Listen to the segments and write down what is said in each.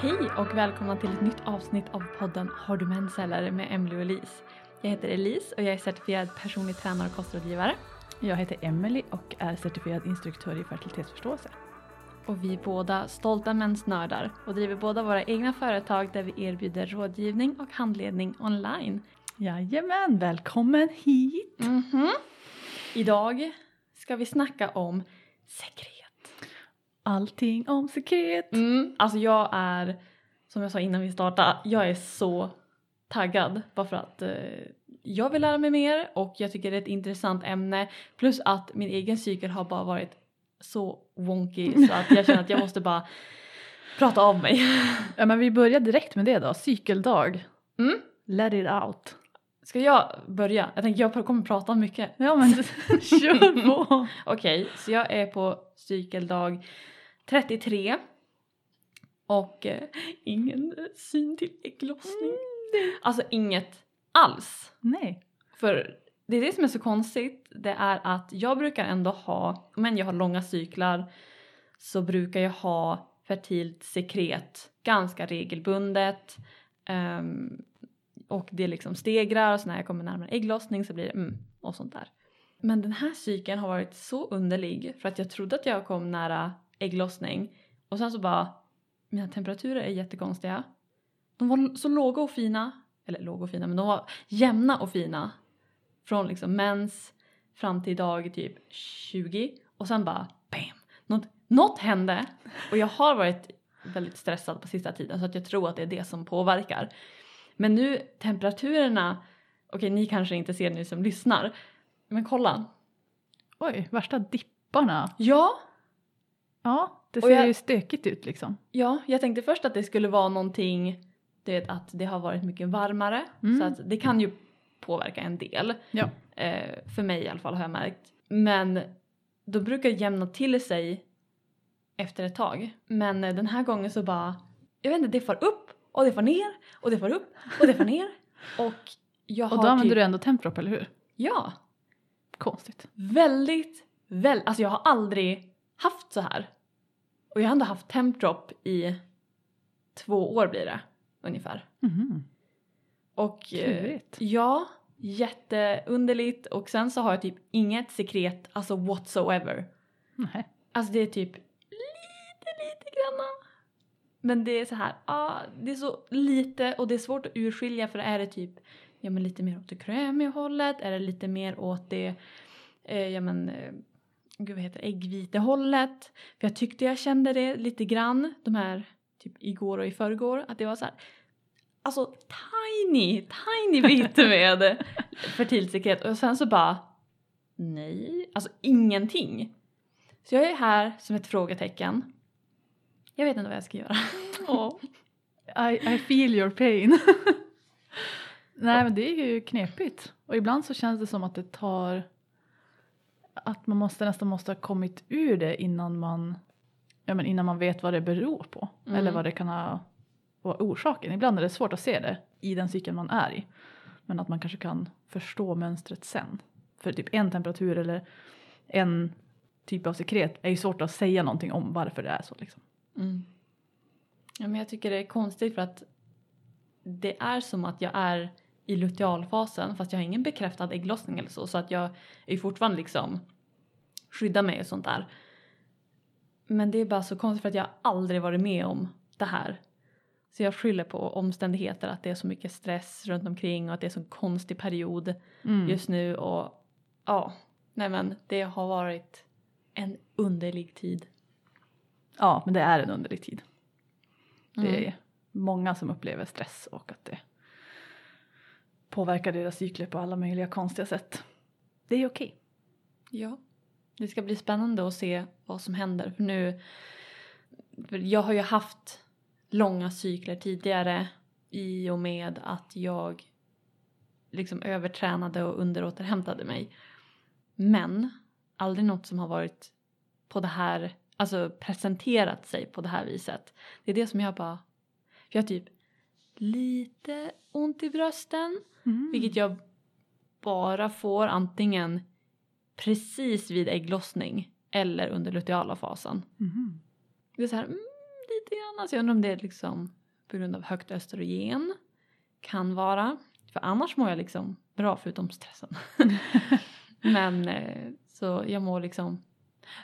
Hej och välkomna till ett nytt avsnitt av podden Har du mens eller? med Emily och Elise. Jag heter Elise och jag är certifierad personlig tränare och kostrådgivare. Jag heter Emily och är certifierad instruktör i fertilitetsförståelse. Och vi är båda stolta mensnördar och driver båda våra egna företag där vi erbjuder rådgivning och handledning online. Jajamän, välkommen hit! Mhm. Idag ska vi snacka om sekret. Allting om sekret. Mm, alltså jag är, som jag sa innan vi startade, jag är så taggad bara för att eh, jag vill lära mig mer och jag tycker det är ett intressant ämne plus att min egen cykel har bara varit så wonky så att jag känner att jag måste bara prata av mig. Ja men vi börjar direkt med det då, cykeldag. Mm. Let it out. Ska jag börja? Jag tänker jag kommer prata mycket. Ja men kör på! Okej, så jag är på cykeldag 33 och eh, ingen syn till ägglossning. Alltså inget alls. Nej. För det är det som är så konstigt, det är att jag brukar ändå ha, men jag har långa cyklar, så brukar jag ha fertilt sekret ganska regelbundet. Ehm, och det liksom stegrar och så när jag kommer närmare ägglossning så blir det mm och sånt där. Men den här cykeln har varit så underlig för att jag trodde att jag kom nära ägglossning och sen så bara mina temperaturer är jättekonstiga. De var så låga och fina, eller låga och fina men de var jämna och fina från liksom mens fram till dag typ 20 och sen bara bam! Något, något hände och jag har varit väldigt stressad på sista tiden så att jag tror att det är det som påverkar. Men nu temperaturerna, okej ni kanske inte ser ni som lyssnar, men kolla. Oj, värsta dipparna. Ja, Ja, det Och ser jag- ju stökigt ut liksom. ja, jag tänkte först att det skulle vara någonting, du vet att det har varit mycket varmare Mm. så att det kan ju påverka en del. Ja. Eh, för mig i alla fall har jag märkt. Men då brukar jämna till sig efter ett tag. Men eh, den här gången så bara, jag vet inte, det far upp och det far ner och det far upp och det far ner. Och jag Och har då använder typ, du ändå Temprop, eller hur? ja, Konstigt. väldigt, väl, alltså jag har aldrig haft så här. Och jag har ändå haft Tempdrop i två år blir det ungefär. Mhm. Och eh, Klurigt. ja, jätteunderligt och sen så har jag typ inget sekret, alltså whatsoever. Nej. Alltså det är typ lite, lite granna. Men det är så här, ah, det är så lite och det är svårt att urskilja för är det typ, ja men lite mer åt det krämiga hållet, är det lite mer åt det, eh, ja men, eh, gud vad heter äggvitehållet. För jag tyckte jag kände det lite grann, de här, typ igår och i förrgår, att det var så här, alltså tiny, tiny bit med fertilt sekret och sen så bara, nej, alltså ingenting. Så jag är här som ett frågetecken. Jag vet inte vad jag ska göra. Åh. I, I feel your pain. Nej men det är ju knepigt. Och ibland så känns det som att det tar att man måste nästan måste ha kommit ur det innan man ja, men innan man vet vad det beror på. Mm. Eller vad det kan ha vara orsaken. Ibland är det svårt att se det i den cykeln man är i. Men att man kanske kan förstå mönstret sen. För typ en temperatur eller en typ av sekret är ju svårt att säga någonting om varför det är så liksom. Mm. Ja, men jag tycker det är konstigt för att det är som att jag är i lutealfasen fast jag har ingen bekräftad ägglossning eller så så att jag är fortfarande liksom skyddar mig och sånt där. Men det är bara så konstigt för att jag aldrig varit med om det här. Så jag skyller på omständigheter att det är så mycket stress runt omkring och att det är så konstig period Mm. just nu och ja, nej men det har varit en underlig tid. Ja, men det är en underlig tid. Det Mm. är många som upplever stress och att det påverkar deras cykler på alla möjliga konstiga sätt. Det är okej. Ja, det ska bli spännande att se vad som händer för nu för jag har ju haft långa cykler tidigare i och med att jag liksom övertränade och underåterhämtade mig. Men aldrig något som har varit på det här, alltså presenterat sig på det här viset. Det är det som jag bara, jag typ lite ont i brösten Mm. vilket jag bara får antingen precis vid ägglossning eller under luteala fasen. Mhm. Det är så här, mm, lite grann. Alltså jag undrar om det är liksom på grund av högt östrogen. Kan vara. För annars mår jag liksom bra förutom stressen. Men eh, så jag mår liksom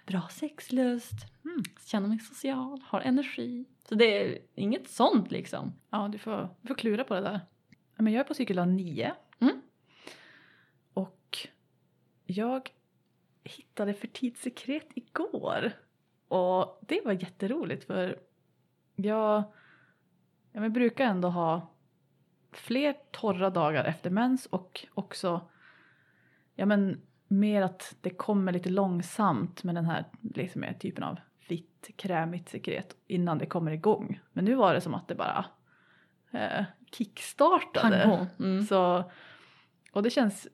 bra sexlust, Mm. känner mig social, har energi. Så det är inget sånt liksom. Ja, du får, du får klura på det där. Men jag är på cykeldag 9. Mm. Och jag hittade fertilsekret igår. Och det var jätteroligt för jag, ja, men brukar ändå ha fler torra dagar efter mens och också ja, men mer att det kommer lite långsamt med den här liksom, typen av vitt krämigt sekret innan det kommer igång. Men nu var det som att det bara eh, kickstartade. Mm. Så, och det känns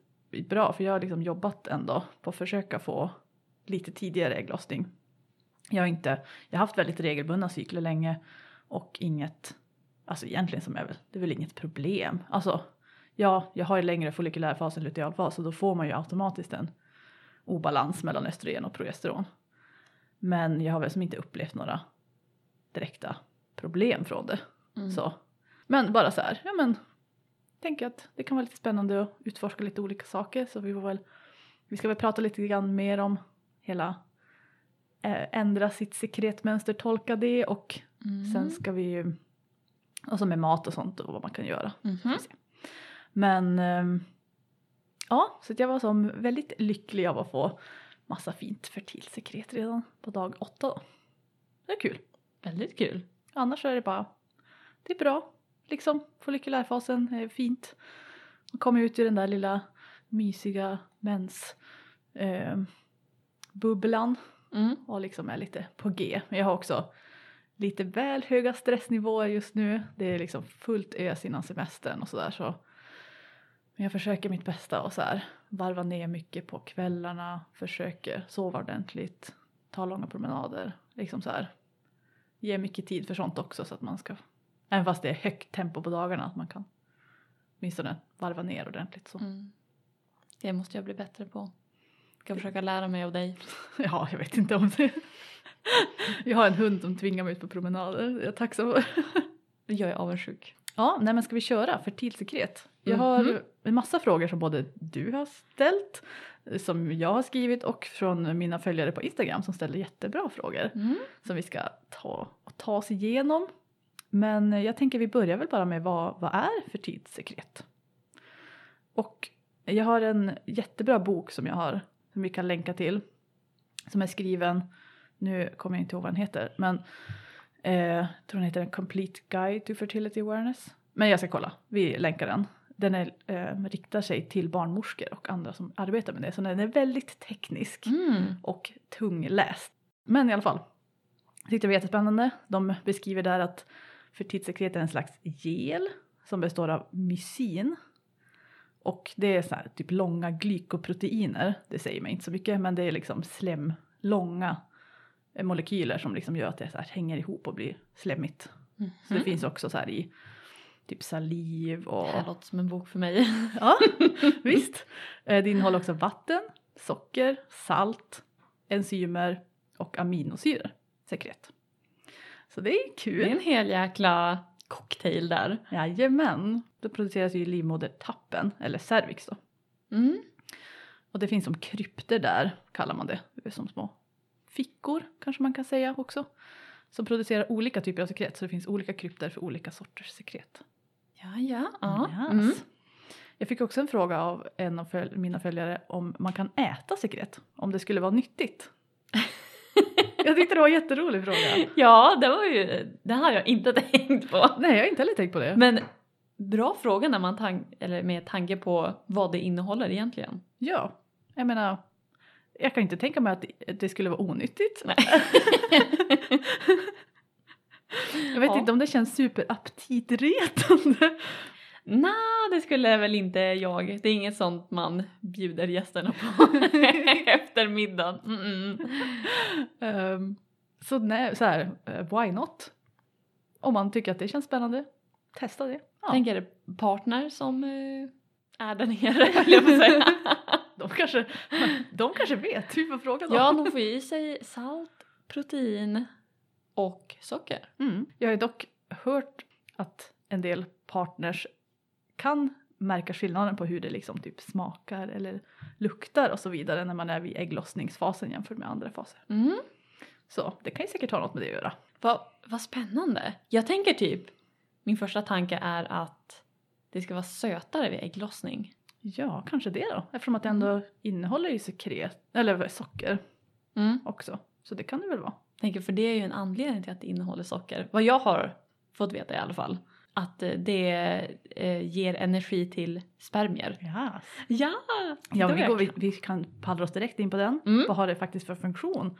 bra för jag har liksom jobbat ändå på att försöka få lite tidigare ägglossning. Jag har, inte, jag har haft väldigt regelbundna cykler länge och inget, alltså egentligen som är väl, det är väl inget problem. Alltså ja, jag har ju längre follikulärfas än lutealfas och då får man ju automatiskt en obalans mellan östrogen och progesteron. Men jag har väl som inte upplevt några direkta problem från det. Mm. Så. Men bara så här, ja men tänker att det kan vara lite spännande att utforska lite olika saker så vi får väl, vi ska väl prata lite grann mer om hela eh, ändra sitt sekretmönster, tolka det och Mm. sen ska vi ju, och så med mat och sånt och vad man kan göra. Mhm. Men ehm, ja, så att jag var som väldigt lycklig av att få massa fint fertilsekret redan på dag åtta då. Det är kul. Väldigt kul. Annars är det bara, det är bra. Liksom, follikulärfasen är fint. Man kommer ut ur den där lilla mysiga mens eh, bubblan Mm. och liksom är lite på G. Men jag har också lite väl höga stressnivåer just nu. Det är liksom fullt ös innan semestern och sådär så. Men jag försöker mitt bästa och så här varva ner mycket på kvällarna, försöker sova ordentligt, ta långa promenader, liksom så här. Ge mycket tid för sånt också så att man ska, även fast det är högt tempo på dagarna, att man kan åtminstone varva ner ordentligt så. Mm. Det måste jag bli bättre på. Ska försöka lära mig av dig. Ja, jag vet inte om det. Jag har en hund som tvingar mig ut på promenader. Jag är tacksam för. Jag är avundsjuk. Ja, nej men ska vi köra fertilsekret? Jag Mhm. har en massa frågor som både du har ställt, som jag har skrivit och från mina följare på Instagram som ställer jättebra frågor Mm. som vi ska ta och ta oss igenom. Men jag tänker vi börjar väl bara med vad, vad är fertilsekret? Och jag har en jättebra bok som jag har, som vi kan länka till, som är skriven, nu kommer jag inte ihåg vad den heter, men eh, jag tror den heter En Complete Guide to Fertility Awareness. Men jag ska kolla, vi länkar den. Den är, eh, riktar sig till barnmorskor och andra som arbetar med det, så den är väldigt teknisk Mm. och tungläst. Men i alla fall, jag tyckte det var jättespännande. De beskriver där att fertilsekret är en slags gel som består av mycin. Och det är så här, typ långa glykoproteiner, det säger mig inte så mycket, men det är liksom slem, långa molekyler som liksom gör att det så här hänger ihop och blir slemmigt. Så det Mhm. finns också så här i typ saliv och... Det här låter som en bok för mig. Ja, visst. Eh, Det innehåller också vatten, socker, salt, enzymer och aminosyror. Sekret. Så det är Det kul. är en hel jäkla cocktail där. Jajamän. Det produceras ju i livmodertappen, eller cervix då. Mm. Och det finns som krypter där, kallar man det. Det är som små fickor, kanske man kan säga också. Som producerar olika typer av sekret, så det finns olika krypter för olika sorters sekret. Ja, ja. ja. Mm. Jag fick också en fråga av en av föl- mina följare om man kan äta sekret, om det skulle vara nyttigt. jag tyckte det var en jätterolig fråga. ja, det var ju, det har jag inte tänkt på. Nej, jag har inte heller tänkt på det. Men bra fråga när man tan- eller med tanke på vad det innehåller egentligen. Ja, jag menar, jag kan inte tänka mig att det- skulle vara onyttigt. Jag vet Ja. inte om det känns superaptitretande. Nej, det skulle väl inte jag. Det är inget sånt man bjuder gästerna på efter middagen. Mm-mm. Ehm, så nej, så här, eh, why not? Om man tycker att det känns spännande, testa det. Ja, Tänker partner som eh, är där nere, höll jag på att säga. de, kanske, de kanske vet, vi får fråga dem. ja, de får i sig salt, protein och socker. Mm. Jag har ju dock hört att en del partners kan märka skillnaden på hur det liksom typ smakar eller luktar och så vidare när man är vid ägglossningsfasen jämfört med andra faser. Mm. Så det kan ju säkert ha något med det att göra. Vad, vad spännande. Jag tänker typ, min första tanke är att det ska vara sötare vid ägglossning. Ja, kanske det då. Eftersom att det ändå innehåller ju sekret, eller socker Mm. också. Så det kan det väl vara. Tänker, för det är ju en anledning till att det innehåller socker. Vad jag har fått veta i alla fall. Att eh, det eh, ger energi till spermier. Ja, Ja! ja vi, går, vi, jag. vi kan pallra oss direkt in på den. Mm. Vad har det faktiskt för funktion?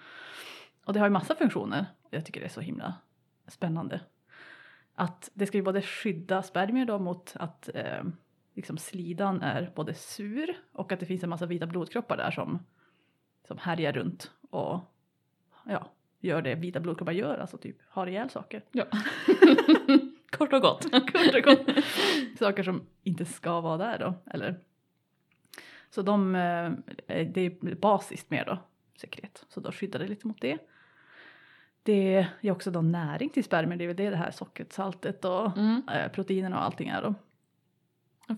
Och det har ju massa funktioner. Jag tycker det är så himla spännande. Att det ska ju både skydda spermier då mot att eh, liksom slidan är både sur och att det finns en massa vita blodkroppar där som, som härjar runt och ja, gör det vita blodkroppar gör, alltså typ har ihjäl saker. Ja. Kort och gott. Kort och gott. Saker som inte ska vara där då. Eller. Så de, eh, det är basiskt mer då, sekret. Så då skyddar det lite mot det. Det ger också då näring till spermier, det är väl det det här sockret, saltet och Mm. eh, proteinerna och allting är då.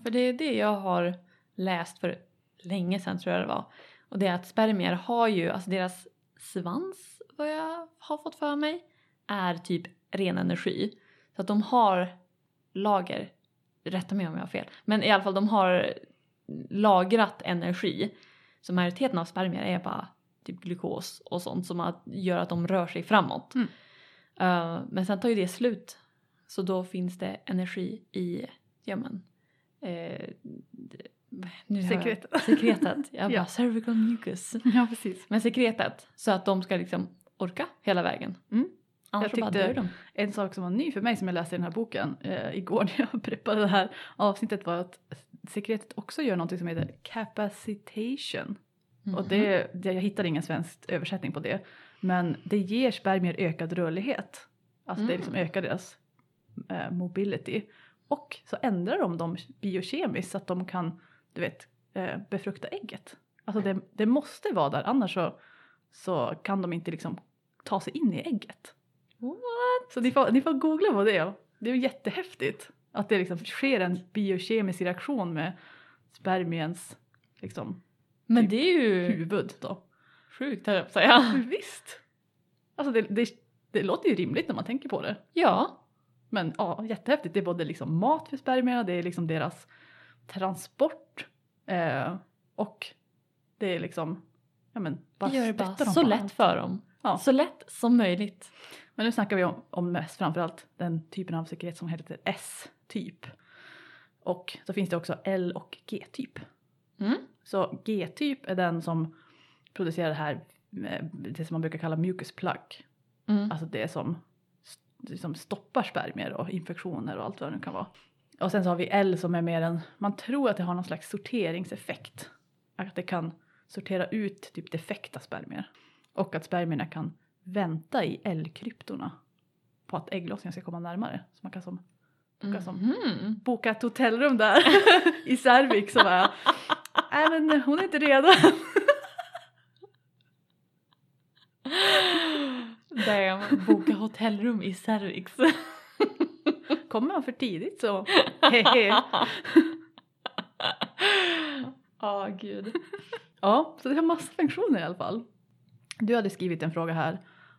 För det är det jag har läst för länge sedan tror jag det var. Och det är att spermier har ju, alltså deras svans, vad jag har fått för mig, är typ ren energi. Så att de har lager, rätta mig om jag har fel, men i alla fall de har lagrat energi. Så majoriteten av spermier är bara typ glukos och sånt som gör att de rör sig framåt. Mm. Eh, men sen tar ju det slut. Så då finns det energi i, ja men, eh, nu har jag-. Sekretet. Jag bara Ja. cervical mucus. Ja, precis. Men sekretet så att de ska liksom orka hela vägen. Mm. Annars Jag bara tyckte- de. En sak som var ny för mig som jag läste i den här boken eh, igår när jag preppade det här avsnittet var att sekretet också gör något som heter capacitation. Och Mhm. det, det, jag hittar ingen svensk översättning på det. Men det ger spermier ökad rörlighet. Alltså det Mm. liksom ökar deras eh, mobility. Och så ändrar de dem biokemiskt så att de kan, du vet, eh, befrukta ägget. Alltså det, det måste vara där, annars så, så kan de inte liksom ta sig in i ägget. What? Så ni får, ni får googla på det. Det är jättehäftigt. Att det liksom sker en biokemisk reaktion med spermiens liksom, Men Typ det är ju huvud då. sjukt höll jag på att säga. Visst. Alltså det, det, det låter ju rimligt när man tänker på det. Ja. Men ja, jättehäftigt. Det är både liksom mat för spermierna, det är liksom deras transport eh, och det är liksom, ja men bara gör det bara så på lätt för dem. Ja. Så lätt som möjligt. Men nu snackar vi om, om mest framförallt den typen av sekret som heter S-typ. Och så finns det också L och G-typ. Mm. Så G-typ är den som producerar det här, eh, det som man brukar kalla mucus plug. Mm. Alltså det som liksom stoppar spermier och infektioner och allt vad det nu kan vara. Och sen så har vi L som är mer en, man tror att det har någon slags sorteringseffekt. Att det kan sortera ut typ defekta spermier. Och att spermierna kan vänta i L-kryptorna på att ägglossningen ska komma närmare. Så man kan som, boka, som, Mhm. boka ett hotellrum där i Särvik som är, nej men hon är inte redo. Damn, boka hotellrum i Cervix. Kommer man för tidigt så. Ja, gud. Ja, så det har massa funktioner i alla fall. Du hade skrivit en fråga här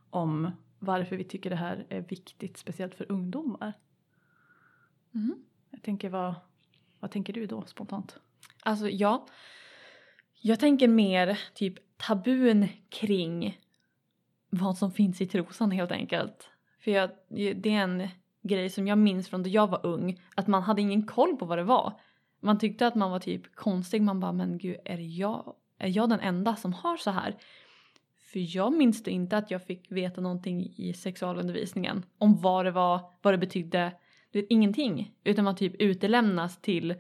om varför vi tycker det här är viktigt, speciellt för ungdomar. Mm. Jag tänker, vad, vad tänker du då spontant? Alltså ja, jag tänker mer typ tabun kring vad som finns i trosan helt enkelt. För jag, det är en grej som jag minns från då jag var ung, att man hade ingen koll på vad det var. Man tyckte att man var typ konstig, man bara men gud är jag, är jag den enda som har så här? För jag minns då inte att jag fick veta någonting i sexualundervisningen om vad det var, vad det betydde, det är ingenting. Utan man typ utelämnas till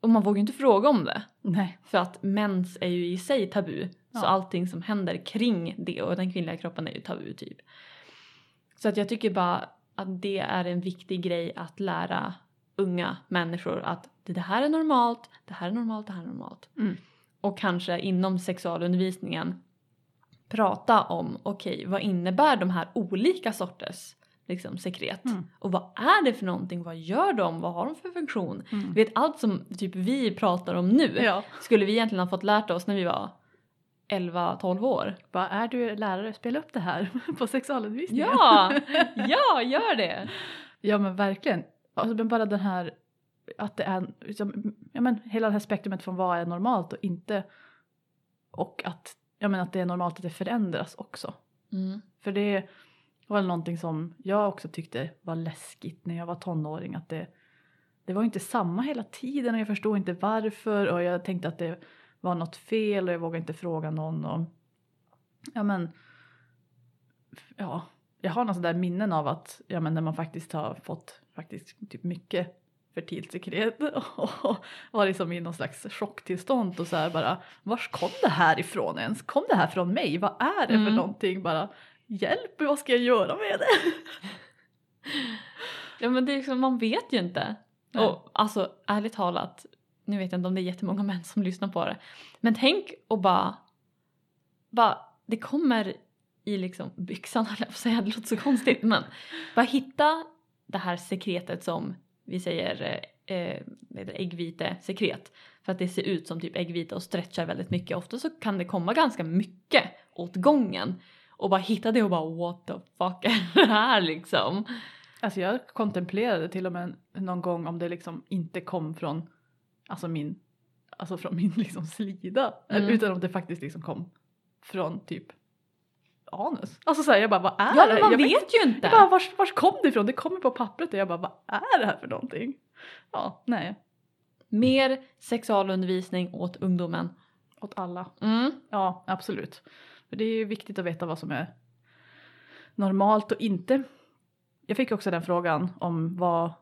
och man vågar ju inte fråga om det. Nej. För att mens är ju i sig tabu. Ja. Så allting som händer kring det och den kvinnliga kroppen är ju tabu typ. Så att jag tycker bara att det är en viktig grej att lära unga människor att det här är normalt, det här är normalt, det här är normalt. Mm. Och kanske inom sexualundervisningen prata om okej vad innebär de här olika sorters liksom sekret Mm. och vad är det för någonting, vad gör de, vad har de för funktion? Mm. Du vet allt som typ vi pratar om nu Ja. skulle vi egentligen ha fått lärt oss när vi var 11-12 år. Bara, är du lärare, spela upp det här på sexualundervisningen. Ja, ja gör det! Ja men verkligen. Alltså, men bara den här att det är liksom, ja, men hela det här spektrumet från vad är normalt och inte och att, ja, men att det är normalt att det förändras också. Mm. För det var någonting som jag också tyckte var läskigt när jag var tonåring att det, det var inte samma hela tiden och jag förstod inte varför och jag tänkte att det var något fel och jag vågade inte fråga någon och ja men ja, jag har några minnen av att ja men när man faktiskt har fått faktiskt typ mycket fertilsekret och var liksom i någon slags chocktillstånd och så här bara vars kom det här ifrån ens? Kom det här från mig? Vad är det för Mm. någonting? Bara hjälp, vad ska jag göra med det? Ja men det är liksom, man vet ju inte. Nej. Och alltså ärligt talat, nu vet jag inte om det är jättemånga män som lyssnar på det. Men tänk och bara, bara det kommer i liksom byxan höll jag på att säga, det låter så konstigt. Men bara hitta det här sekretet som vi säger eh, eh äggvitesekret. För att det ser ut som typ äggvita och stretchar väldigt mycket. Ofta så kan det komma ganska mycket åt gången. Och bara hitta det och bara what the fuck är det här liksom? Alltså jag kontemplerade till och med någon gång om det liksom inte kom från alltså min, alltså från min liksom slida. Mm. Utan om det faktiskt liksom kom från typ anus. Alltså såhär jag bara vad är Ja det? men man jag vet ju inte. Jag bara vars, vars kom det ifrån? Det kommer på pappret och jag bara vad är det här för någonting? Ja, nej. Mer sexualundervisning åt ungdomen. Åt alla. Mm. Ja, absolut. För det är ju viktigt att veta vad som är normalt och inte. Jag fick också den frågan om vad,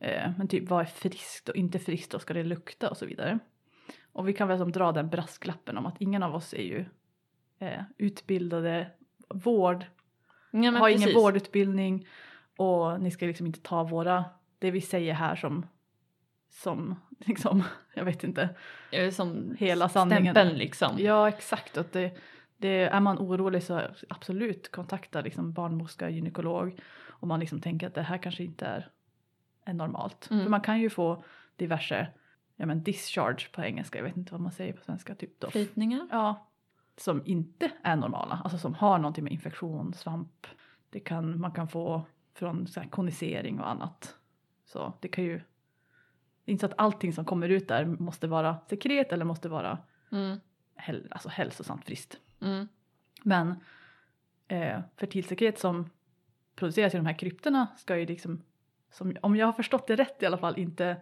eh, men typ vad är friskt och inte friskt och ska det lukta och så vidare. Och vi kan väl som dra den brasklappen om att ingen av oss är ju eh, utbildade vård, Ja, har precis. ingen vårdutbildning och ni ska liksom inte ta våra, det vi säger här som, som liksom, jag vet inte, Som Hela sanningen. stämpeln liksom. Ja exakt, att det, det, är man orolig så absolut kontakta liksom barnmorska, gynekolog om man liksom tänker att det här kanske inte är, är normalt. Mm. För man kan ju få diverse, ja men discharge på engelska, jag vet inte vad man säger på svenska, typ då. Flytningar. Ja, som inte är normala, alltså som har någonting med infektion, svamp, det kan, man kan få från så konisering och annat. Så det kan ju, det är inte så att allting som kommer ut där måste vara sekret eller måste vara Mm. häl, alltså hälsosamt friskt. Mm. Men eh, fertilsekret som produceras i de här kryptorna ska ju liksom, som, om jag har förstått det rätt i alla fall, inte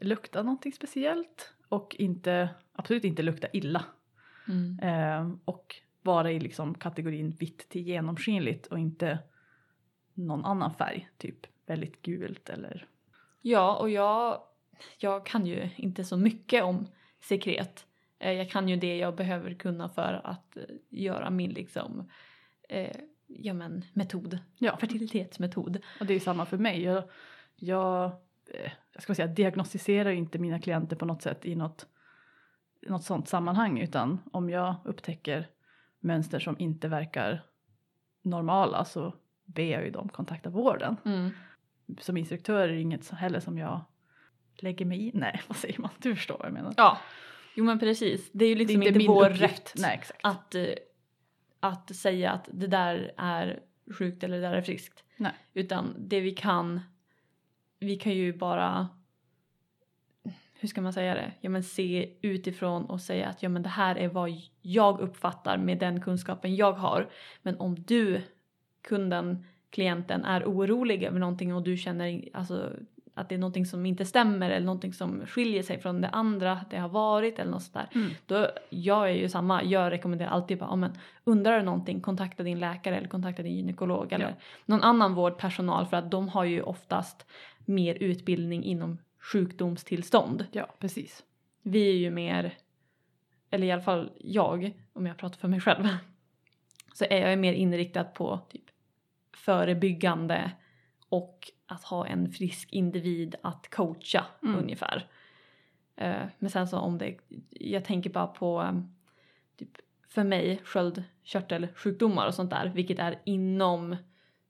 lukta någonting speciellt och inte, absolut inte lukta illa. Mm. Eh, och vara i liksom kategorin vitt till genomskinligt och inte någon annan färg, typ väldigt gult eller Ja, och jag, jag kan ju inte så mycket om sekret. Eh, Jag kan ju det jag behöver kunna för att eh, göra min liksom, eh, ja men metod, ja, fertilitetsmetod. Och det är ju samma för mig. Jag, jag, eh, jag ska säga, diagnostiserar inte mina klienter på något sätt i något, något sånt sammanhang utan om jag upptäcker mönster som inte verkar normala så ber jag ju dem kontakta vården. Mm. Som instruktör är det inget heller som jag lägger mig i. Nej, vad säger man? Du förstår vad jag menar. Ja, jo men precis. Det är ju liksom det är inte, min vår uppgift. rätt Nej, att, eh, att säga att det där är sjukt eller det där är friskt. Nej. Utan det vi kan, vi kan ju bara, hur ska man säga det, ja men se utifrån och säga att ja men det här är vad jag uppfattar med den kunskapen jag har. Men om du, kunden, klienten är orolig över någonting och du känner alltså, att det är någonting som inte stämmer eller någonting som skiljer sig från det andra det har varit eller något sådär. Mm. Då, jag är ju samma, jag rekommenderar alltid bara, men undrar du någonting kontakta din läkare eller kontakta din gynekolog eller Ja. någon annan vårdpersonal för att de har ju oftast mer utbildning inom sjukdomstillstånd. Ja, precis. Vi är ju mer, eller i alla fall jag, om jag pratar för mig själv, så är jag ju mer inriktad på typ förebyggande och att ha en frisk individ att coacha Mm. ungefär. Eh, men sen så om det, jag tänker bara på eh, typ för mig sköldkörtelsjukdomar och sånt där vilket är inom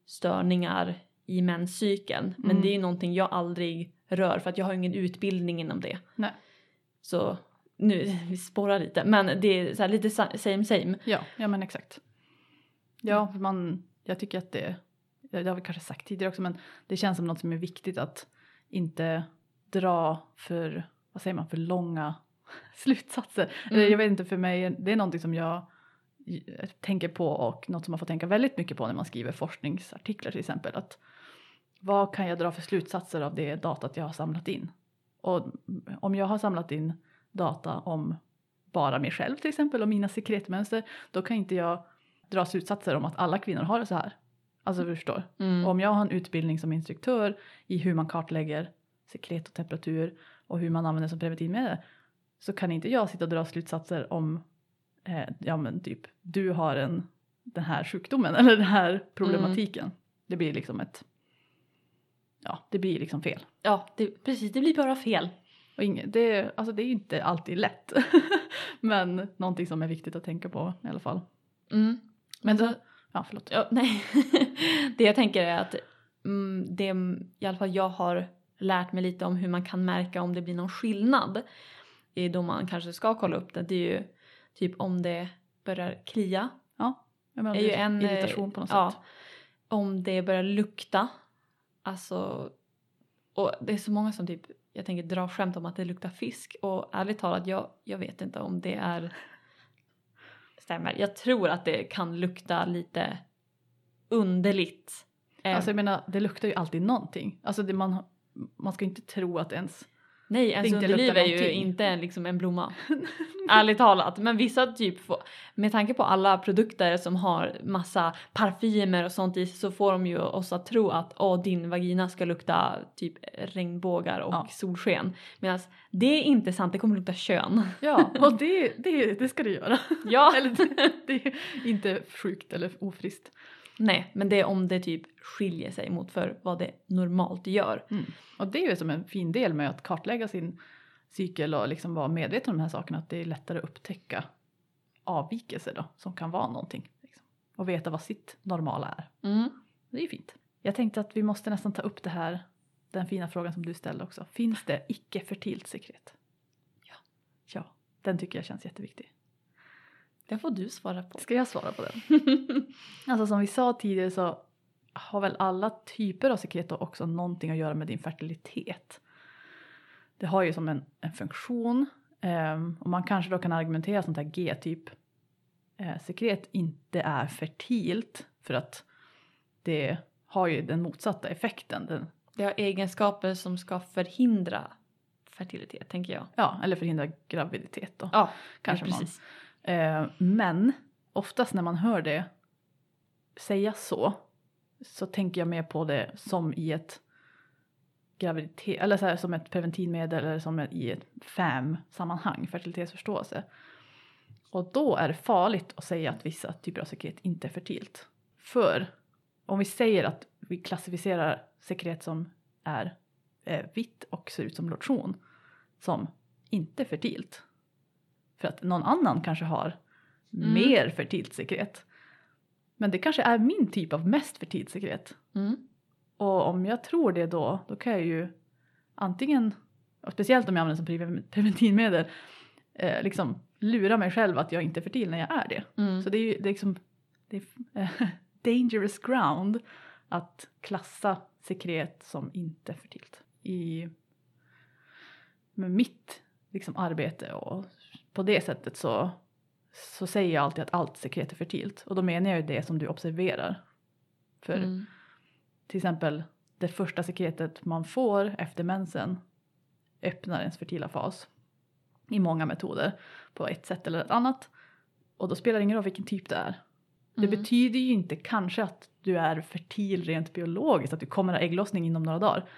störningar i menscykeln. Men Mm. det är ju någonting jag aldrig rör för att jag har ingen utbildning inom det. Nej. Så nu, vi spårar lite men det är så här lite sa- same same. Ja, ja men exakt. Ja, man, jag tycker att det, det har vi kanske sagt tidigare också, men det känns som något som är viktigt att inte dra för, vad säger man, för långa slutsatser. Mm. jag vet inte, för mig, det är någonting som jag eh, tänker på och något som man får tänka väldigt mycket på när man skriver forskningsartiklar till exempel. Att vad kan jag dra för slutsatser av det datat jag har samlat in? Och om jag har samlat in data om bara mig själv till exempel och mina sekretmönster, då kan inte jag dra slutsatser om att alla kvinnor har det så här. Alltså du förstår. Mm. Om jag har en utbildning som instruktör i hur man kartlägger sekret och temperatur och hur man använder som preventivmedel så kan inte jag sitta och dra slutsatser om eh, ja men typ du har en den här sjukdomen eller den här problematiken. Det blir liksom ett ja det blir liksom fel. Ja, det, precis. Det blir bara fel. Och inget, det, alltså det är inte alltid lätt. men någonting som är viktigt att tänka på i alla fall. Mm. Men så- så, ja förlåt. Ja, nej. det jag tänker är att mm, det i alla fall jag har lärt mig lite om hur man kan märka om det blir någon skillnad i då man kanske ska kolla upp det. Det är ju typ om det börjar klia. Jag menar, är ju är en, eh, irritation på något ja, sätt. Om det börjar lukta. Alltså. Och det är så många som typ jag tänker dra skämt om att det luktar fisk och ärligt talat jag, jag vet inte om det är stämmer. Jag tror att det kan lukta lite underligt. Alltså jag menar, det luktar ju alltid någonting. Alltså det man, man ska inte tro att ens... Nej, ens inte underliv är ju inte en, liksom en blomma. Ärligt talat. Men vissa typ, får, med tanke på alla produkter som har massa parfymer och sånt i sig så får de ju oss att tro att åh, din vagina ska lukta typ regnbågar och Ja. solsken. Medan det är inte sant, det kommer lukta kön. Ja, och det, det, det ska det göra. Ja. eller det, det är inte sjukt eller ofriskt. Nej, men det är om det typ skiljer sig mot för vad det normalt gör. Och det är ju som en fin del med att kartlägga sin cykel och liksom vara medveten om de här sakerna. Att det är lättare att upptäcka avvikelser då, som kan vara någonting. Liksom. Och veta vad sitt normala är. Mm. Det är ju fint. Jag tänkte att vi måste nästan ta upp det här, den fina frågan som du ställde också. Finns det icke-fertilt sekret? Ja. Ja, den tycker jag känns jätteviktig. Det får du svara på. Ska jag svara på den? Alltså som vi sa tidigare så har väl alla typer av sekret också någonting att göra med din fertilitet. Det har ju som en, en funktion ehm, och man kanske då kan argumentera sånt här G-typ eh, sekret inte är fertilt för att det har ju den motsatta effekten. Den, Det har egenskaper som ska förhindra fertilitet, tänker jag. ja, eller förhindra graviditet då. Ja, kanske man. precis. Eh, men oftast när man hör det sägas så så tänker jag mer på det som i ett graviditet eller så här, som ett preventivmedel eller som i ett FAM-sammanhang, fertilitetsförståelse. Och då är det farligt att säga att vissa typer av sekret inte är fertilt. För om vi säger att vi klassificerar sekret som är eh, vitt och ser ut som lotion som inte fertilt. För att någon annan kanske har Mm. mer fertilt sekret. Men det kanske är min typ av mest fertilt sekret. Mm. Och om jag tror det då, då kan jag ju antingen, och speciellt om jag använder som pre- preventivmedel, eh, liksom lura mig själv att jag inte är fertil när jag är det. Mm. Så det är ju det är liksom det är, eh, dangerous ground att klassa sekret som inte fertilt. I med mitt liksom, arbete och på det sättet så, så säger jag alltid att allt sekret är fertilt. Och då menar jag ju det som du observerar. För Mm. till exempel det första sekretet man får efter mensen öppnar ens fertila fas i många metoder på ett sätt eller ett annat. Och då spelar det ingen roll vilken typ det är. Det Mm. betyder ju inte kanske att du är fertil rent biologiskt, att du kommer ha ägglossning inom några dagar.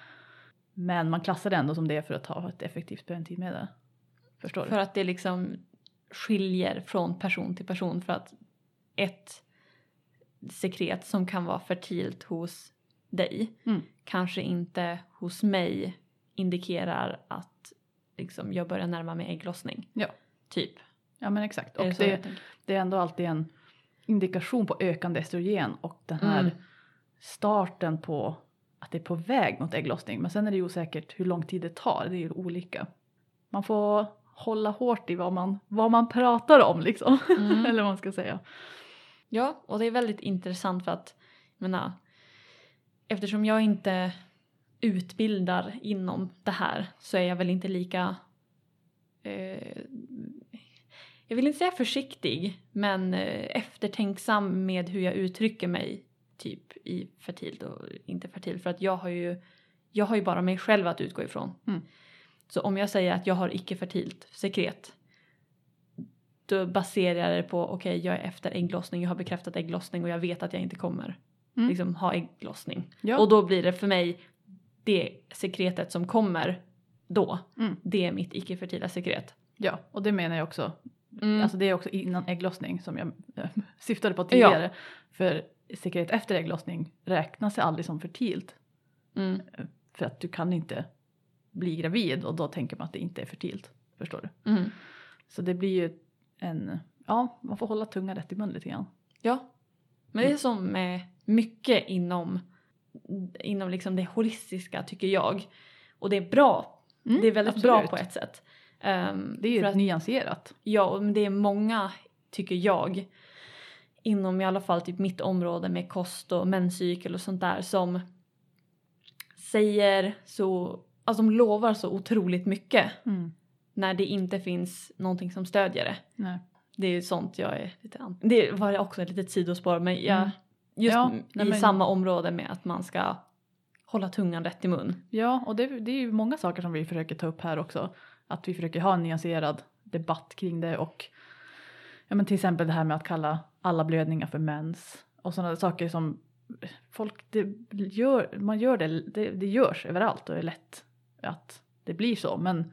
Men man klassar det ändå som det för att ha ett effektivt preventivmedel. Förstår du? För att det liksom skiljer från person till person för att ett sekret som kan vara fertilt hos dig Mm. kanske inte hos mig indikerar att liksom, jag börjar närma mig ägglossning. Ja. Typ. Ja men exakt. Är Och det jag det, tänker? det är ändå alltid en indikation på ökande estrogen och den här Mm. starten på att det är på väg mot ägglossning. Men sen är det ju osäkert hur lång tid det tar, det är ju olika. Man får hålla hårt i vad man, vad man pratar om liksom. Mm. Eller vad man ska säga. Ja, och det är väldigt intressant för att, jag menar, eftersom jag inte utbildar inom det här så är jag väl inte lika, eh, jag vill inte säga försiktig, men eh, eftertänksam med hur jag uttrycker mig typ i fertilt och inte fertilt för att jag har ju, jag har ju bara mig själv att utgå ifrån. Mm. Så om jag säger att jag har icke-fertilt sekret då baserar jag det på okej jag är efter ägglossning, jag har bekräftat ägglossning och jag vet att jag inte kommer Mm. liksom, ha ägglossning. Ja. Och då blir det för mig det sekretet som kommer då, Mm. det är mitt icke-fertila sekret. ja, och det menar jag också. Mm. Alltså det är också innan ägglossning som jag eh, syftade på tidigare. För sekret efter ägglossning räknas aldrig som fertilt. mm. För att du kan inte bli gravid och då tänker man att det inte är fertilt. Förstår du? Mm. Så det blir ju en, ja man får hålla tungan rätt i mun lite grann. Ja. Men det är som med mycket inom, inom liksom det holistiska tycker jag. Och det är bra. Mm, det är väldigt absolut. bra på ett sätt. Ehm, Det är ju att- nyanserat. Ja, men det är många, tycker jag, inom i alla fall typ mitt område med kost och menscykel och sånt där som säger så, alltså de lovar så otroligt mycket Mm. när det inte finns någonting som stödjer det. Nej. Det är ju sånt jag är lite an- Det var också ett litet sidospår men jag, Mm. just Ja, i men- samma område med att man ska hålla tungan rätt i mun. Ja, och det, det är ju många saker som vi försöker ta upp här också. Att vi försöker ha en nyanserad debatt kring det och ja, men till exempel det här med att kalla alla blödningar för mens och sådana saker som folk, det gör, man gör det, det, det görs överallt och är lätt att det blir så men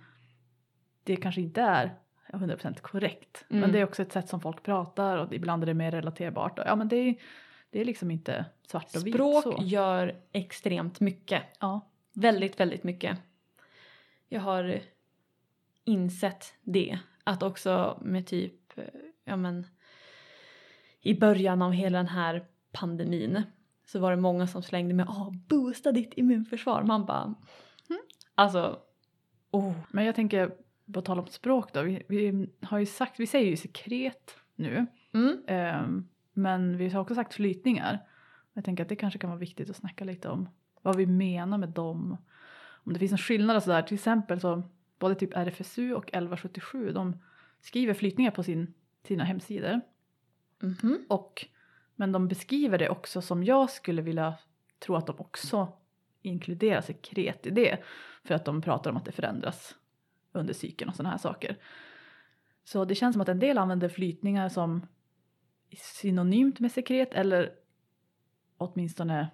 det kanske inte är 100% korrekt. Mm. Men det är också ett sätt som folk pratar och ibland är det mer relaterbart. Ja men det är, det är liksom inte svart och vitt Språk så. gör extremt mycket. Ja. Väldigt, väldigt mycket. Jag har insett det. Att också med typ, ja men i början av hela den här pandemin så var det många som slängde med ah boosta ditt immunförsvar. Man bara. Alltså, oh. Men jag tänker, på tal om språk då, vi, vi har ju sagt, vi säger ju sekret nu, Mm. ehm, men vi har också sagt flytningar. Jag tänker att det kanske kan vara viktigt att snacka lite om vad vi menar med dem. Om det finns en skillnad och sådär, till exempel så både typ RFSU och 1177 de skriver flytningar på sin, sina hemsidor. Mhm. Och, men de beskriver det också som jag skulle vilja tro att de också inkluderar sekret i det. För att de pratar om att det förändras under cykeln och sådana här saker. Så det känns som att en del använder flytningar som synonymt med sekret eller åtminstone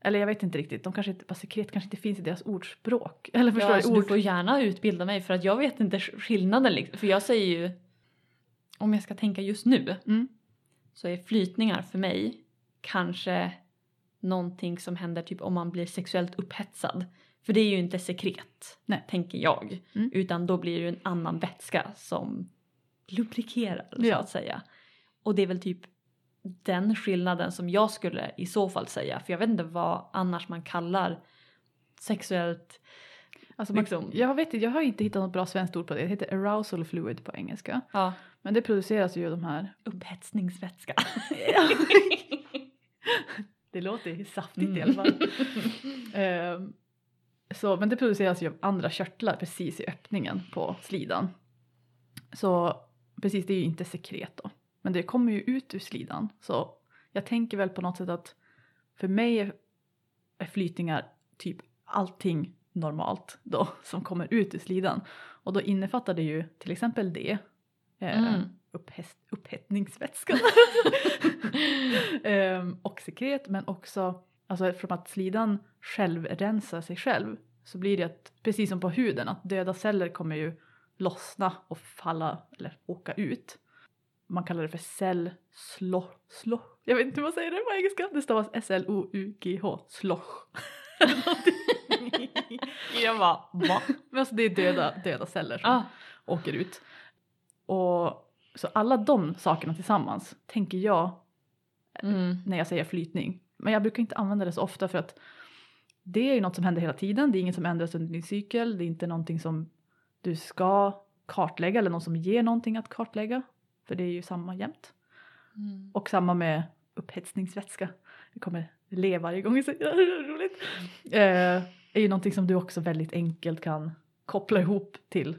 eller jag vet inte riktigt, de kanske inte, sekret kanske inte finns i deras ordspråk. Eller förstår Ja, alltså, Ord, du får gärna utbilda mig för att jag vet inte skillnaden liksom. För jag säger ju, om jag ska tänka just nu, Mm. så är flytningar för mig kanske någonting som händer typ om man blir sexuellt upphetsad. För det är ju inte sekret, Nej. tänker jag. Mm. Utan då blir det ju en annan vätska som lubrikerar så Ja. att säga. Och det är väl typ den skillnaden som jag skulle i så fall säga. För jag vet inte vad annars man kallar sexuellt Alltså man, liksom. jag, vet, jag har inte hittat något bra svenskt ord på det, det heter arousal fluid på engelska. ja, Men det produceras ju de här upphetsningsvätska. Det låter saftigt Mm. i alla fall. Ehm, så, men det produceras ju av andra körtlar precis i öppningen på slidan. Så precis, det är ju inte sekret då. Men det kommer ju ut ur slidan. Så jag tänker väl på något sätt att för mig är, är flytningar typ allting normalt då som kommer ut ur slidan. Och då innefattar det ju till exempel det. Eh, Mm. Upphäst, upphettningsvätskan. Ehm, och sekret men också alltså eftersom att slidan själv rensar sig själv så blir det att precis som på huden att döda celler kommer ju lossna och falla eller åka ut. Man kallar det för cellsloh. Sloh. Jag vet inte hur man säger det på engelska. Det stavas S-L-O-U-G-H. Sloh. jag bara, va? Men alltså det är döda, döda celler som Ah, åker ut. Och så alla de sakerna tillsammans tänker jag Mm. när jag säger flytning. Men jag brukar inte använda det så ofta för att det är ju något som händer hela tiden. Det är inget som ändras under din cykel. Det är inte någonting som du ska kartlägga eller någon som ger någonting att kartlägga. För det är ju samma jämt. Mm. Och samma med upphetsningsvätska. Det kommer le varje gång jag säger det, roligt. Eh, är ju någonting som du också väldigt enkelt kan koppla ihop till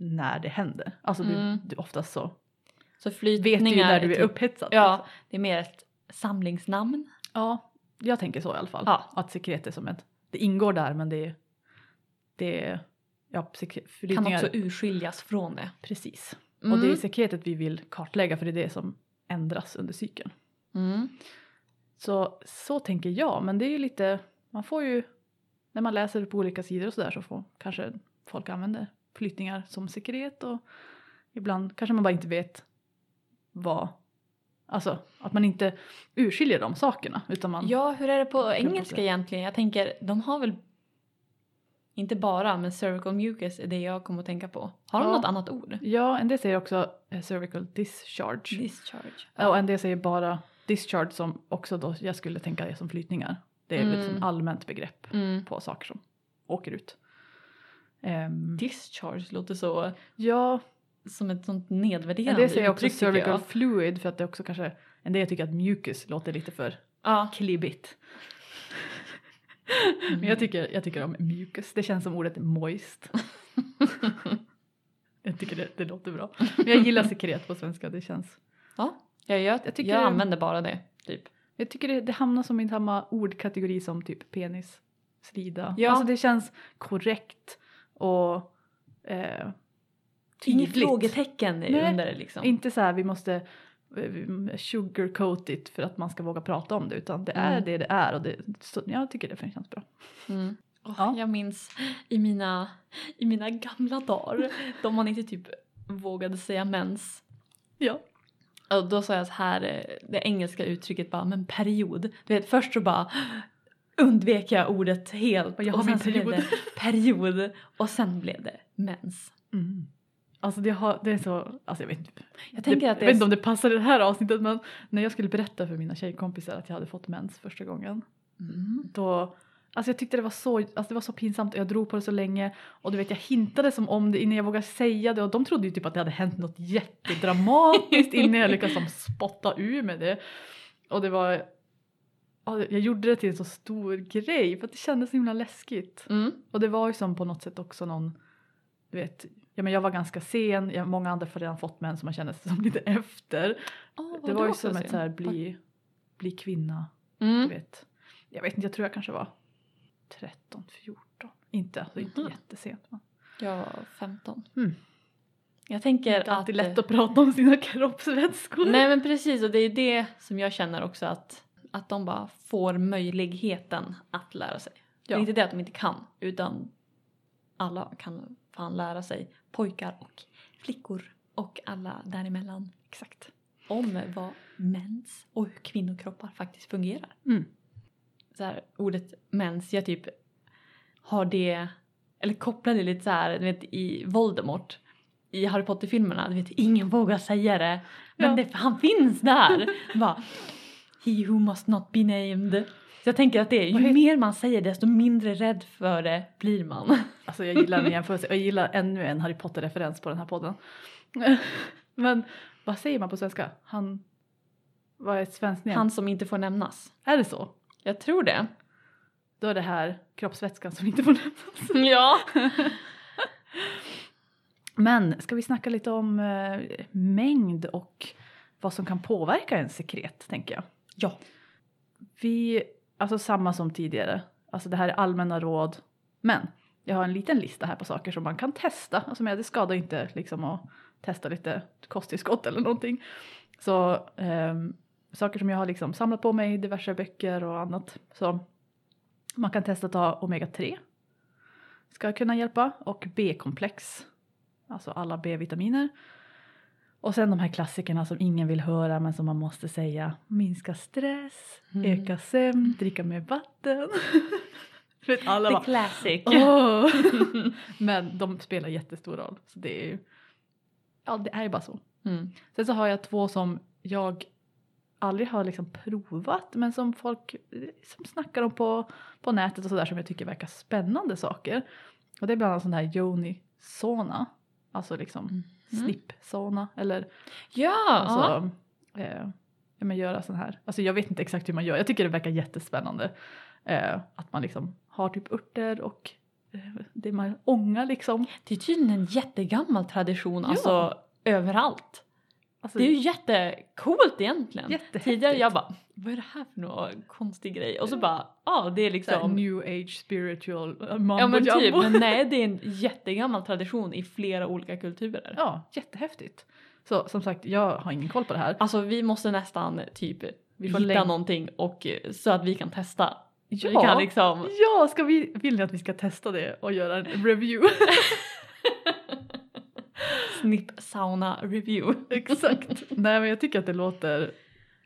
när det händer. Alltså du, Mm. du oftast så Så vet du ju när du är typ- upphetsad. Ja, liksom. det är mer ett samlingsnamn. ja, jag tänker så i alla fall. Ja. Att sekret är som ett, det ingår där men det är, det är, ja sekret, Kan också urskiljas från det. precis. Mm. Och det är sekretet vi vill kartlägga för det är det som ändras under cykeln. Mm. Så, så tänker jag, men det är ju lite, man får ju, när man läser på olika sidor och sådär så får kanske folk använder flytningar som sekret och ibland kanske man bara inte vet vad, alltså att man inte urskiljer de sakerna utan man, Ja, hur är det på engelska egentligen? Jag tänker, de har väl inte bara, men cervical mucus är det jag kommer att tänka på. Har de Ja. något annat ord? ja en del säger också eh, cervical discharge Discharge. ja. och en del säger bara discharge som också då jag skulle tänka är som flytningar. Det är Mm. ett allmänt begrepp Mm. på saker som åker ut. Ehm, Discharge låter så ja, som ett sånt nedvärderande det säger jag också uttryck, cervical jag. fluid för att det också kanske, en del tycker att mucus låter lite för Ja. klibbigt. Men jag tycker, jag tycker om mucus, det känns som ordet moist. jag tycker det, det låter bra. Men jag gillar sekret på svenska, det känns. ja, jag, jag, Jag jag, tycker- använder bara det. Typ. Jag tycker det, det hamnar som i samma ordkategori som typ penis, slida. Ja. Alltså det känns korrekt och eh, Inget tydligt. frågetecken Nej, under det liksom. Inte så här vi måste eh, sugarcoat it för att man ska våga prata om det utan det är Mm. det det är och det, så, jag tycker det känns bra. Mm. Åh, Ja. Jag minns i mina, i mina gamla dagar då man inte typ vågade säga mens. Ja. Och då sa jag så här, eh, det engelska uttrycket bara, men period. Du vet först så bara undvek jag ordet helt. Jag har och sen så blev period. det period och sen blev det mens. Mm. Alltså det, har, det är så, alltså jag vet inte. Jag tänker det, att det jag vet inte om det passar i det här avsnittet men när jag skulle berätta för mina tjejkompisar att jag hade fått mens första gången Mm. då Alltså jag tyckte det var så, alltså det var så pinsamt och jag drog på det så länge och du vet jag hintade som om det innan jag vågade säga det och de trodde ju typ att det hade hänt något jättedramatiskt innan jag lyckades som spotta ur med det. Och det var, jag gjorde det till en så stor grej för att det kändes så himla läskigt. Mm. Och det var ju som på något sätt också någon, du vet, ja men jag var ganska sen, jag, många andra har redan fått mens så man kände sig som lite efter. Vad det var ju som ett synd. så här bli, bli kvinna, du Mm. vet. Jag vet inte, jag tror jag kanske var 13, 14. Inte, alltså inte Mhm. jättesent. Men. Jag var 15. Mm. Jag tänker Det är att... lätt att prata om sina kroppsvätskor. Nej men precis och det är det som jag känner också att, att de bara får möjligheten att lära sig. Det Ja. är inte det att de inte kan utan alla kan fan lära sig. Pojkar och flickor och alla däremellan. Exakt. Om vad mens och hur kvinnokroppar faktiskt fungerar. Mm. Så här, ordet mens, jag typ har det, eller kopplar det lite så här, du vet i Voldemort i Harry Potter-filmerna, du vet ingen vågar säga det men Ja. det, han finns där! Bara, He who must not be named. Så jag tänker att det är, ju mer man säger desto mindre rädd för det blir man. Alltså jag gillar en jämförelse, jag gillar ännu en Harry Potter-referens på den här podden. Men vad säger man på svenska? Han, vad är ett svenskt namn? Han som inte får nämnas. Är det så? Jag tror det. Då är det här kroppsvätskan som inte får nämnas. Ja. Men ska vi snacka lite om eh, mängd och vad som kan påverka en sekret tänker jag. Ja. Vi, alltså samma som tidigare, alltså det här är allmänna råd. Men jag har en liten lista här på saker som man kan testa. Alltså men det skadar inte liksom att testa lite kosttillskott eller någonting. Så eh, saker som jag har liksom samlat på mig, diverse böcker och annat. Så man kan testa att ta omega-3. Ska kunna hjälpa. Och B-komplex. Alltså alla B-vitaminer. Och sen de här klassikerna som ingen vill höra men som man måste säga. Minska stress, Mm. öka sömn, dricka mer vatten. Att alla The bara classic. Åh! Men de spelar jättestor roll. Så det är ju, ja, det är ju bara så. Mm. Sen så har jag två som jag aldrig har liksom provat men som folk som snackar om på, på nätet och sådär som jag tycker verkar spännande saker. Och det är bland annat sån här Yoni Sona. Alltså liksom Mm. Snip Sona eller ja. alltså, eh, ja, men göra sån här. Alltså jag vet inte exakt hur man gör. Jag tycker det verkar jättespännande. Eh, att man liksom har typ örter och eh, det man ångar liksom. Det är tydligen en jättegammal tradition Ja. alltså överallt. Alltså, Det är ju jättecoolt egentligen. Tidigare jag bara, vad är det här för någon konstig grej? Och så bara, ja det är liksom new age spiritual uh, mambo Ja men typ, men nej det är en jättegammal tradition i flera olika kulturer. Ja, jättehäftigt. Så som sagt, jag har ingen koll på det här. Alltså vi måste nästan typ Vi får hitta länk- någonting och så att vi kan testa. Ja, Vi kan liksom, ja ska vi, vill ni att vi ska testa det och göra en review? snipp sauna review. Exakt. Nej men jag tycker att det låter,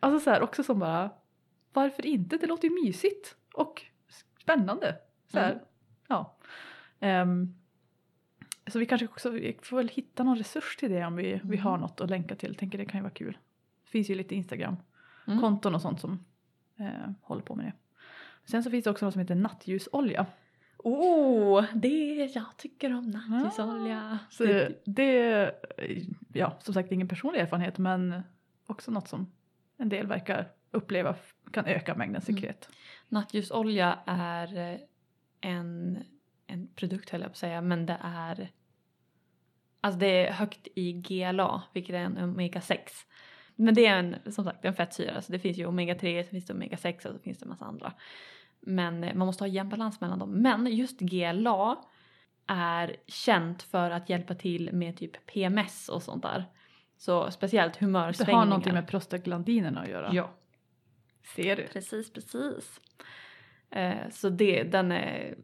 alltså så här också som bara, varför inte? Det låter ju mysigt och spännande. Så här, Mm. ja. Ehm, så vi kanske också, vi får väl hitta någon resurs till det om vi, vi Mm. har något att länka till. Tänker det kan ju vara kul. Det finns ju lite Instagram-konton Mm. och sånt som eh, håller på med det. Sen så finns det också något som heter nattljusolja. Oh, det jag tycker om nattljusolja. Så det, det, ja som sagt ingen personlig erfarenhet men också något som en del verkar uppleva kan öka mängden Mm. sekret. Nattljusolja är eh, en, en produkt höll jag på att säga, men det är Alltså det är högt i GLA, vilket är en omega 6. Men det är en, som sagt en fettsyra, så det finns ju omega 3, så finns det omega 6 och så finns det en massa andra. Men eh, man måste ha jämn balans mellan dem. Men just GLA är känt för att hjälpa till med typ PMS och sånt där. Så speciellt Det humörsvängningar. har någonting med prostaglandinerna att göra. Ja. Ser du? Precis, precis. Eh, så det, den är,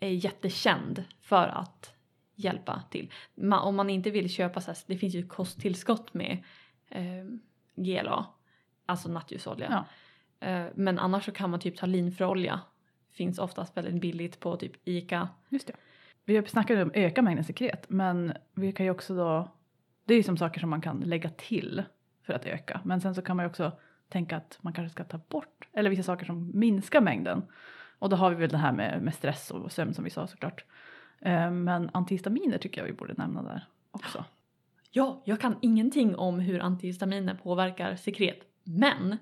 är jättekänd för att hjälpa till. Ma, om man inte vill köpa så här, det finns ju kosttillskott med eh, GLA, alltså nattljusolja. Ja. Eh, men annars så kan man typ ta linfröolja. Finns oftast väldigt billigt på typ ICA. Just det. Vi har snackat om öka mängden sekret men vi kan ju också då, det är ju som saker som man kan lägga till för att öka. Men sen så kan man ju också tänka att man kanske ska ta bort, eller vissa saker som minskar mängden. Och då har vi väl det här med, med stress och sömn som vi sa såklart. Eh, Men antihistaminer tycker jag vi borde nämna där också. Ja, jag kan ingenting om hur antihistaminer påverkar sekret. Men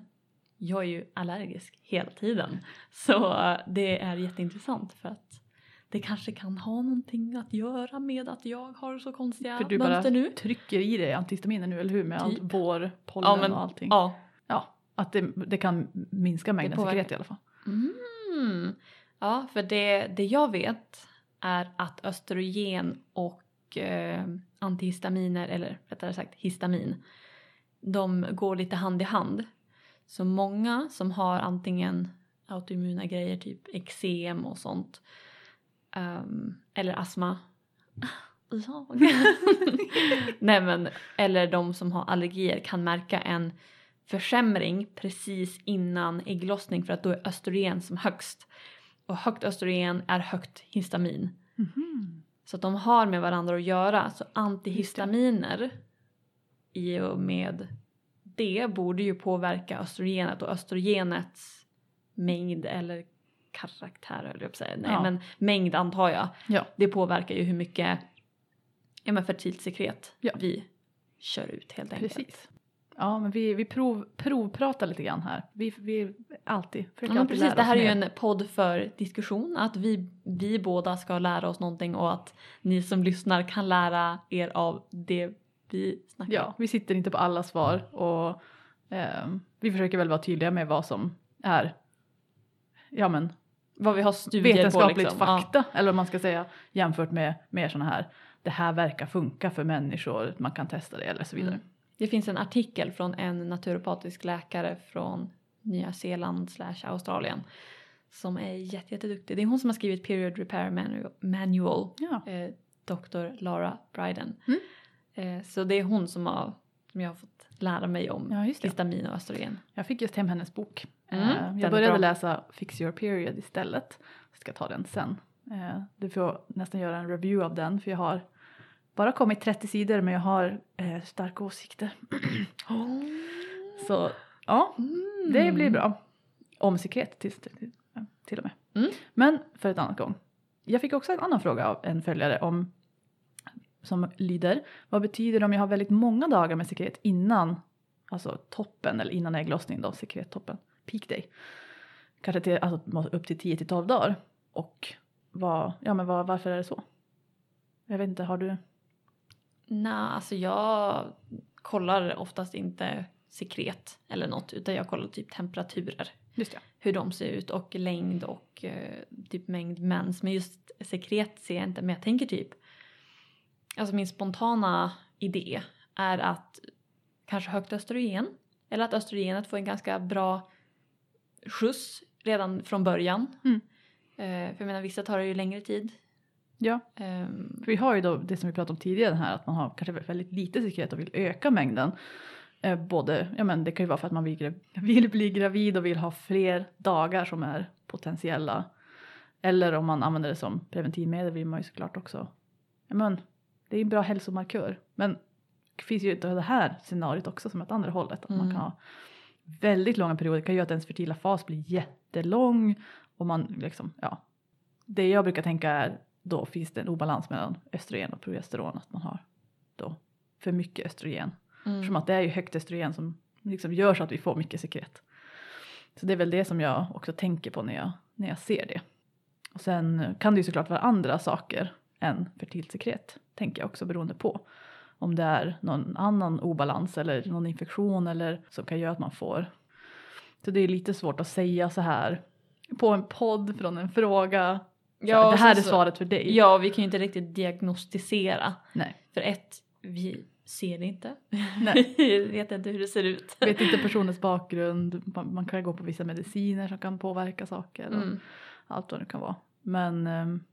jag är ju allergisk hela tiden. Så det är jätteintressant för att det kanske kan ha någonting att göra med att jag har så konstiga För du bara mönster nu. trycker i dig antihistaminer nu, eller hur? Med allt Typ. vår, pollen Ja, men, och allting. ja. Ja, att det, det kan minska mängden sekret i alla fall. Mm. Ja, för det, det jag vet är att östrogen och eh, antihistaminer, eller rättare sagt histamin, de går lite hand i hand. Så många som har antingen autoimmuna grejer, typ eksem och sånt, ehm, eller astma, jag. Nej men, eller de som har allergier kan märka en försämring precis innan ägglossning för att då är östrogen som högst. Och högt östrogen är högt histamin. Mhm. Så att de har med varandra att göra. Så antihistaminer i och med det borde ju påverka östrogenet och östrogenets mängd eller karaktär höll jag på att säga. Nej Ja. men mängd antar jag. Ja. Det påverkar ju hur mycket ja, men fertilt sekret Ja. vi kör ut helt enkelt. Precis. Ja, men vi, vi prov, provpratar lite grann här. Vi, vi alltid Ja, försöker men alltid precis, lära det oss här är ju mer. en podd för diskussion. Att vi, vi båda ska lära oss någonting och att ni som lyssnar kan lära er av det vi snackar Ja, vi sitter inte på alla svar och ehm, vi försöker väl vara tydliga med vad som är ja, men, Vad vi har studier vetenskapligt på. Liksom. Ja. fakta. Eller vad man ska säga jämfört med mer sådana här det här verkar funka för människor, man kan testa det eller så vidare. Mm. Det finns en artikel från en naturopatisk läkare från Nya Zeeland slash Australien som är jätte, jätteduktig. Det är hon som har skrivit Period Repair Manu- Manual, Ja. eh, Dr. Lara Bryden. Mm. Eh, så det är hon som, har, som jag har fått lära mig om ja, just det. histamin och östrogen. Jag fick just hem hennes bok. Mm, Eh, jag började läsa Fix your period istället. Jag ska ta den sen. Eh, du får nästan göra en review av den för jag har bara kommit 30 sidor men jag har starka åsikter. Så ja, det blir bra. Om sekret till, till, till och med. Mm. Men för ett annat gång. Jag fick också en annan fråga av en följare om som lyder Vad betyder det om jag har väldigt många dagar med sekret innan alltså toppen eller innan ägglossningen då, sekrettoppen, peak day. Kanske till, alltså, upp till 10 till 12 dagar. Och vad, ja men vad, varför är det så? Jag vet inte, har du? Nej, alltså jag kollar oftast inte sekret eller något utan jag kollar typ temperaturer. Just ja. Hur de ser ut och längd och eh, typ mängd mens. Men just sekret ser jag inte. Men jag tänker typ. Alltså min spontana idé är att kanske högt östrogen. Eller att östrogenet får en ganska bra skjuts redan från början. Mm. Eh, för jag menar vissa tar det ju längre tid. Ja, för vi har ju då det som vi pratade om tidigare här att man har kanske väldigt lite sekret och vill öka mängden. Eh, både, ja men det kan ju vara för att man vill, vill bli gravid och vill ha fler dagar som är potentiella. Eller om man använder det som preventivmedel vill man ju såklart också. Ja men det är en bra hälsomarkör. Men det finns ju det här scenariot också som är åt andra hållet. Att man Mm. kan ha väldigt långa perioder. Det kan göra att ens fertila fas blir jättelång. Och man liksom, ja. Det jag brukar tänka är då finns det en obalans mellan östrogen och progesteron. Att man har då för mycket östrogen. mm. Eftersom att det är ju högt östrogen som liksom gör så att vi får mycket sekret. Så det är väl det som jag också tänker på när jag, när jag ser det. Och sen kan det ju såklart vara andra saker än fertilt sekret. Tänker jag också beroende på. Om det är någon annan obalans eller någon infektion eller som kan göra att man får. Så det är lite svårt att säga så här på en podd från en fråga. Ja, det här är så- svaret för dig. Ja, vi kan ju inte riktigt diagnostisera. Nej. För ett, vi ser det inte. Nej. vi vet inte hur det ser ut. Vet inte personens bakgrund, man, man kan gå på vissa mediciner som kan påverka saker. Och Mm. allt vad det kan vara. Men ehm,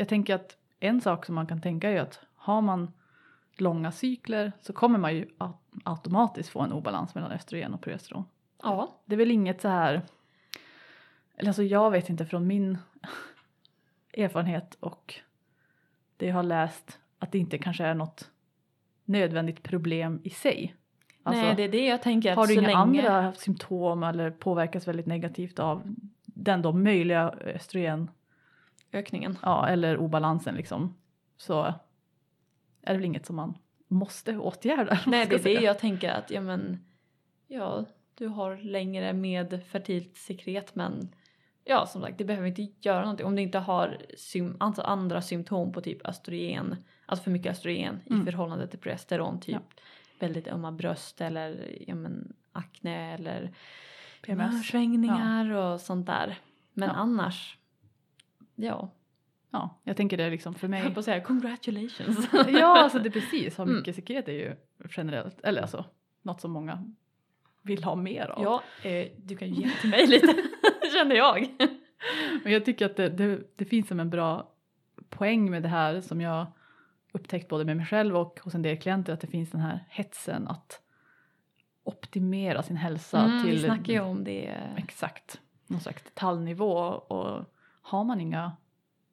jag tänker att en sak som man kan tänka är att har man långa cykler så kommer man ju au- automatiskt få en obalans mellan östrogen och progesteron. Ja. Det är väl inget så här, eller alltså jag vet inte från min erfarenhet och det jag har läst att det inte kanske är något nödvändigt problem i sig. Alltså, Nej, det är det jag tänker. Att har du inga länge... andra symptom eller påverkas väldigt negativt av den då möjliga östrogen Ökningen. ja, eller obalansen liksom så är det väl inget som man måste åtgärda. Nej, det är det jag tänker att ja men ja, du har längre med fertilt sekret men ja som sagt det behöver inte göra någonting om du inte har sym- alltså andra symptom på typ östrogen, alltså för mycket östrogen Mm. i förhållande till progesteron typ Ja. väldigt ömma bröst eller ja men akne eller PMS. humörsvängningar och sånt där. Men Ja. annars, ja, Ja, jag tänker det liksom för jag höll mig. på att säga congratulations. ja, alltså det är precis. Ha Mm. mycket sekret är ju generellt, eller alltså något som många vill ha mer av. Ja, eh, du kan ju ge till mig lite, känner jag. Men jag tycker att det, det, det finns som en bra poäng med det här som jag upptäckt både med mig själv och hos en del klienter att det finns den här hetsen att optimera sin hälsa Mm, vi till snackar ju om det. exakt någon slags detaljnivå och har man inga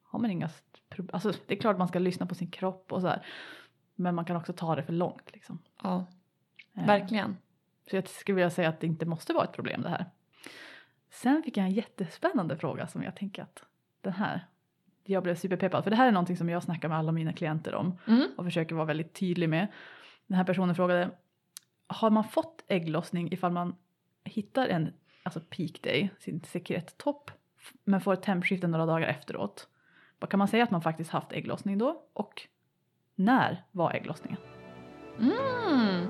har man inga st- pro- alltså det är klart man ska lyssna på sin kropp och så här men man kan också ta det för långt liksom. Ja, Eh, verkligen. Så jag skulle vilja säga att det inte måste vara ett problem det här. Sen fick jag en jättespännande fråga som jag tänker att den här, jag blev superpeppad för det här är någonting som jag snackar med alla mina klienter om Mm. och försöker vara väldigt tydlig med. Den här personen frågade, har man fått ägglossning ifall man hittar en alltså peak day, sin sekrettopp, f- men får ett tempskifte några dagar efteråt? Vad kan man säga att man faktiskt haft ägglossning då? Och när var ägglossningen? Mm.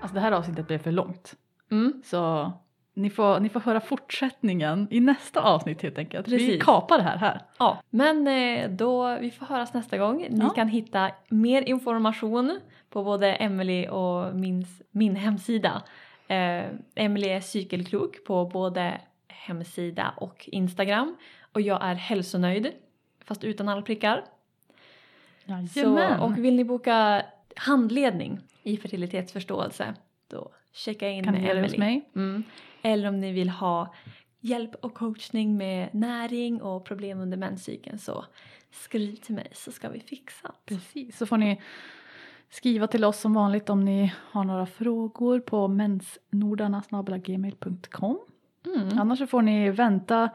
Alltså det här avsnittet blev för långt. Mm. Så ni får, ni får höra fortsättningen i nästa avsnitt helt enkelt. Vi Precis. kapar det här här. Ja, men eh, då, vi får höras nästa gång. Ni Ja. kan hitta mer information på både Emily och min, min hemsida. Eh, Emily är cykelklok på både hemsida och Instagram. Och jag är hälsonöjd, fast utan alla prickar. Så, Jajamän. och vill ni boka handledning i fertilitetsförståelse, då checka in kan ni hos Emily. mig? Mm. Eller om ni vill ha hjälp och coachning med näring och problem under menscykeln så skriv till mig så ska vi fixa det. Precis, så får ni skriva till oss som vanligt om ni har några frågor på mensnordarna.gmail.com Mm. Annars så får ni vänta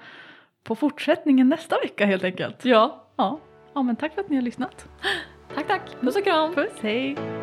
på fortsättningen nästa vecka helt enkelt. Ja, Ja, ja men tack för att ni har lyssnat. tack tack. Puss och kram. Puss, hej!